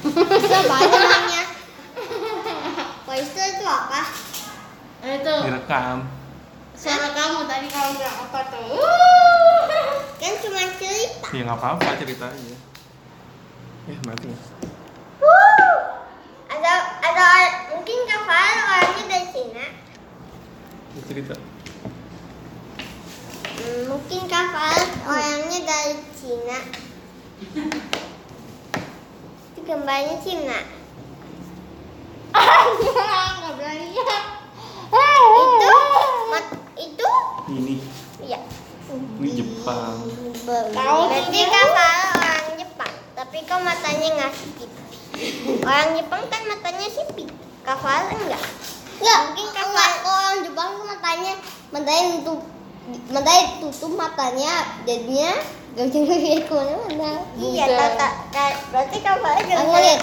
Coba namanya. Voice itu apa? Itu. Direkam. Suara kamu tadi kamu nggak apa tuh. Kan cuma cerita. Ya nggak apa-apa cerita aja. Ya mati. Wuh. Ada ada mungkin Kak orangnya dari Cina. Ya, cerita. Hmm, mungkin Kak orangnya dari Cina. Itu gambarnya Cina. Nggak berani ya. Itu mat- itu ini ya. ini Jepang Tahu Berarti tuh. Kak Farel orang Jepang, tapi kok matanya nggak sipit. Orang Jepang kan matanya sipit. Kak Farel enggak. Enggak, mungkin Kak Farel orang Jepang tuh matanya matanya tutup matanya tutup matanya jadinya gak bisa ngeliat ke mana-mana. Iya, tak berarti Kak Farel juga. Aku lihat.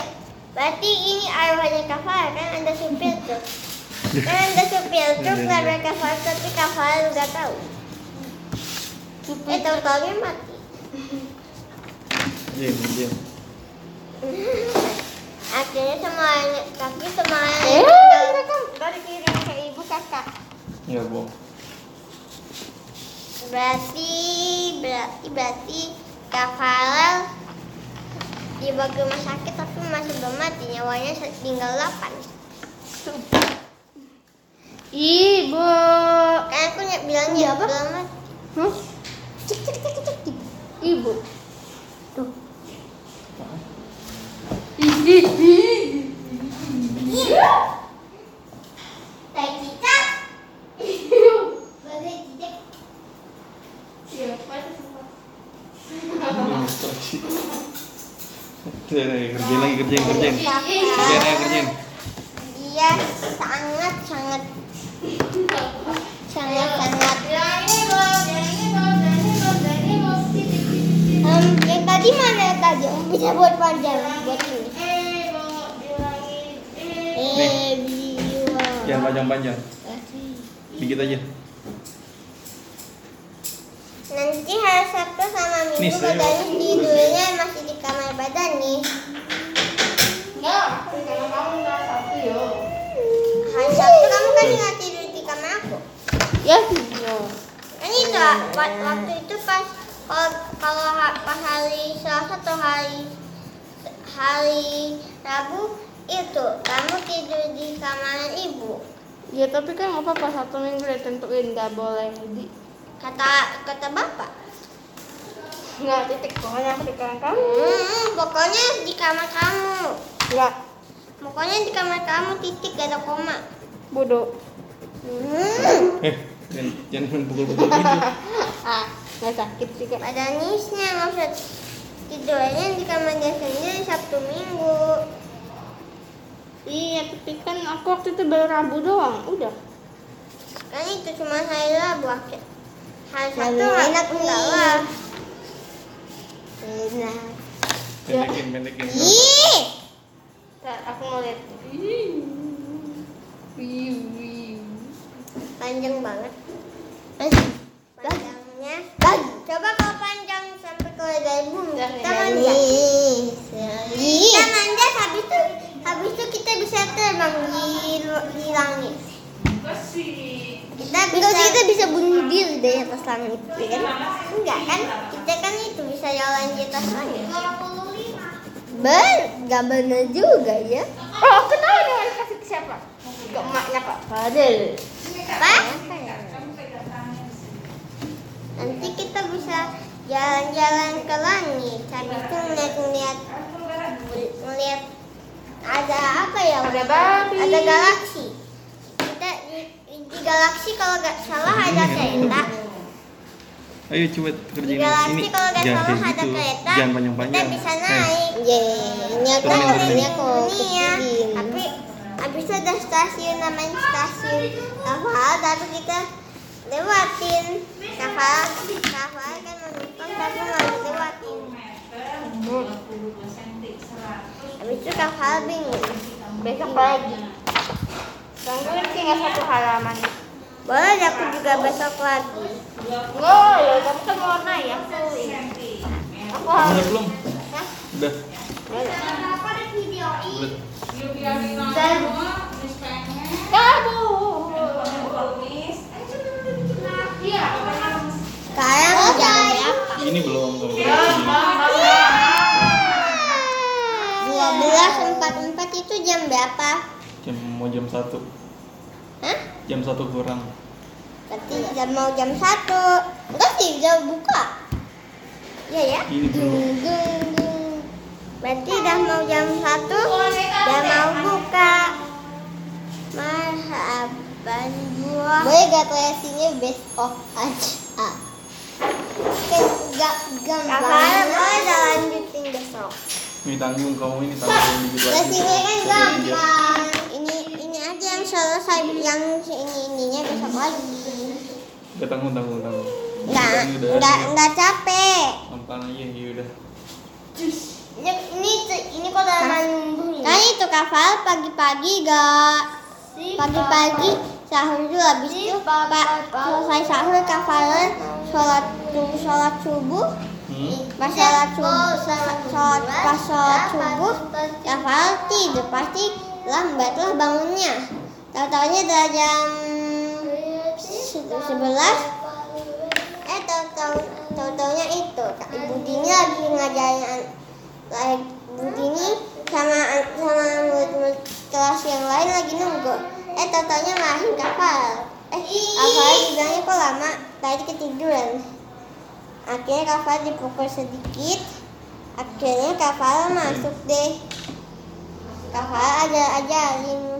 Berarti ini arwahnya Kak Farel kan ada supir tuh. Kan ada supir truk Iya, iya. ada Kak Farel tapi Kak Farel nggak tahu. Eh tahu-tahunya mati. diam diam Akhirnya semuanya, tapi semuanya Eh, tinggal- mereka dari kirim ke ibu kakak. nggak bohong berarti berarti berarti Kak Farel dibawa ke rumah sakit tapi masih belum mati nyawanya tinggal 8 Ibu. kan aku ny- bilangnya apa? belum mati Hah? Cek cek cek cek. cek. Ibu. Tuh. Ih, ih, ih. Kerjain lagi, kerjain kerjain, kerjain. Kerjain aja, kerjain. dia sangat sangat sangat sangat Em, yang tadi mana tadi Om bisa buat panjang buat ini eh biwa Jangan panjang-panjang. Dikit aja. Nanti hari Sabtu sama Nih, Minggu saya- badannya tidurnya masih di kamar badan kamu kamu. Ya, waktu itu pas kalau kalau pas hari Selasa atau hari hari Rabu itu kamu tidur di kamar ibu. Ya tapi kan nggak apa-apa satu minggu ditentuin nggak boleh di Kata kata bapak. Nggak titik pokoknya aku di kamar kamu Hmm, pokoknya di kamar kamu. nggak Pokoknya di kamar kamu titik gak ada koma. bodoh Hmm. Eh, jangan, jangan pukul-pukul gitu. ah nggak sakit sih kak Ada nisnya nggak usah tidurnya di kamar dia sendiri Sabtu Minggu. iya tapi kan aku waktu itu baru rabu doang udah Kan itu cuma hari Rabu akhir. Hari Sabtu hari enak enggak nih. lah. Enak Pendekin, pendekin. Ih, aku mau lihat panjang banget. Panjangnya. Coba kalau panjang sampai ke dari bumi Kita manjat habis itu habis itu kita bisa terbang di, di langit. Kita bisa bunuh diri dari atas langit, ya kan? Enggak kan? Kita kan itu bisa jalan di atas langit. Ben, gak bener juga ya. oh aku tahu nih harus kasih ke siapa ke emaknya kak Fadil Apa? Nanti kita bisa jalan-jalan ke langit. Habis itu ngeliat-ngeliat ngeliat ada apa ya? Ada babi. Ada galaksi. Galaksi kalau nggak salah ada kereta. Ayo coba Di kerjain galaksi ini. kalau nggak Jangan salah kayak ada gitu. kereta. Jangan panjang-panjang. Kita bisa Eh, naik. Iya, ini kan dunia kok dunia. Tapi habis itu ada stasiun namanya stasiun kapal, tapi kita lewatin kapal. Kapal kan menumpang tapi bisa lewatin. Habis itu kapal bingung. besok lagi Tunggu nanti nggak satu halaman boleh aku juga besok lagi. Enggak, ya kamu kan warna ya. Aku Aku harus. belum? Udah. Dan kamu. Kalian udah Ini belum belum. Ya, Dua belas empat empat itu jam berapa? Jam mau jam satu. Hah? Jam satu kurang. Berarti jam mau jam satu. Enggak sih jam buka. Iya ya? Ini belum. Dung, dung, dung. Berarti udah mau jam satu Udah mau buka. Marhaban buah Boleh gak kreasinya best of aja? Kan gak gampang. Boleh dah lanjutin besok. Ini tanggung kamu ini tanggung. Kreasinya kan gampang yang selesai Yang ini ininya besok lagi. Udah tanggung tanggung tanggung. Udah enggak, ini. enggak capek. Gampang aja ya udah. Ini ini ini kok dalam Kan itu kafal pagi-pagi gak pagi-pagi sahur dulu habis itu pak selesai sahur kafalan sholat sholat subuh. Hmm? pas sholat subuh sholat pas sholat subuh kafal tidur pasti lambat lah bangunnya tahu taunya udah jam sebelas. Eh tahu tahu tahu taunya itu Kak. Ibu Dini lagi ngajarin lagi ibu Dini sama sama murid-murid kelas yang lain lagi nunggu. Eh tahu taunya ngalahin kapal eh kapal bilangnya kok lama? Tadi ketiduran. Akhirnya kapal dipukul sedikit. Akhirnya kapal masuk deh. Kapal ada ajarin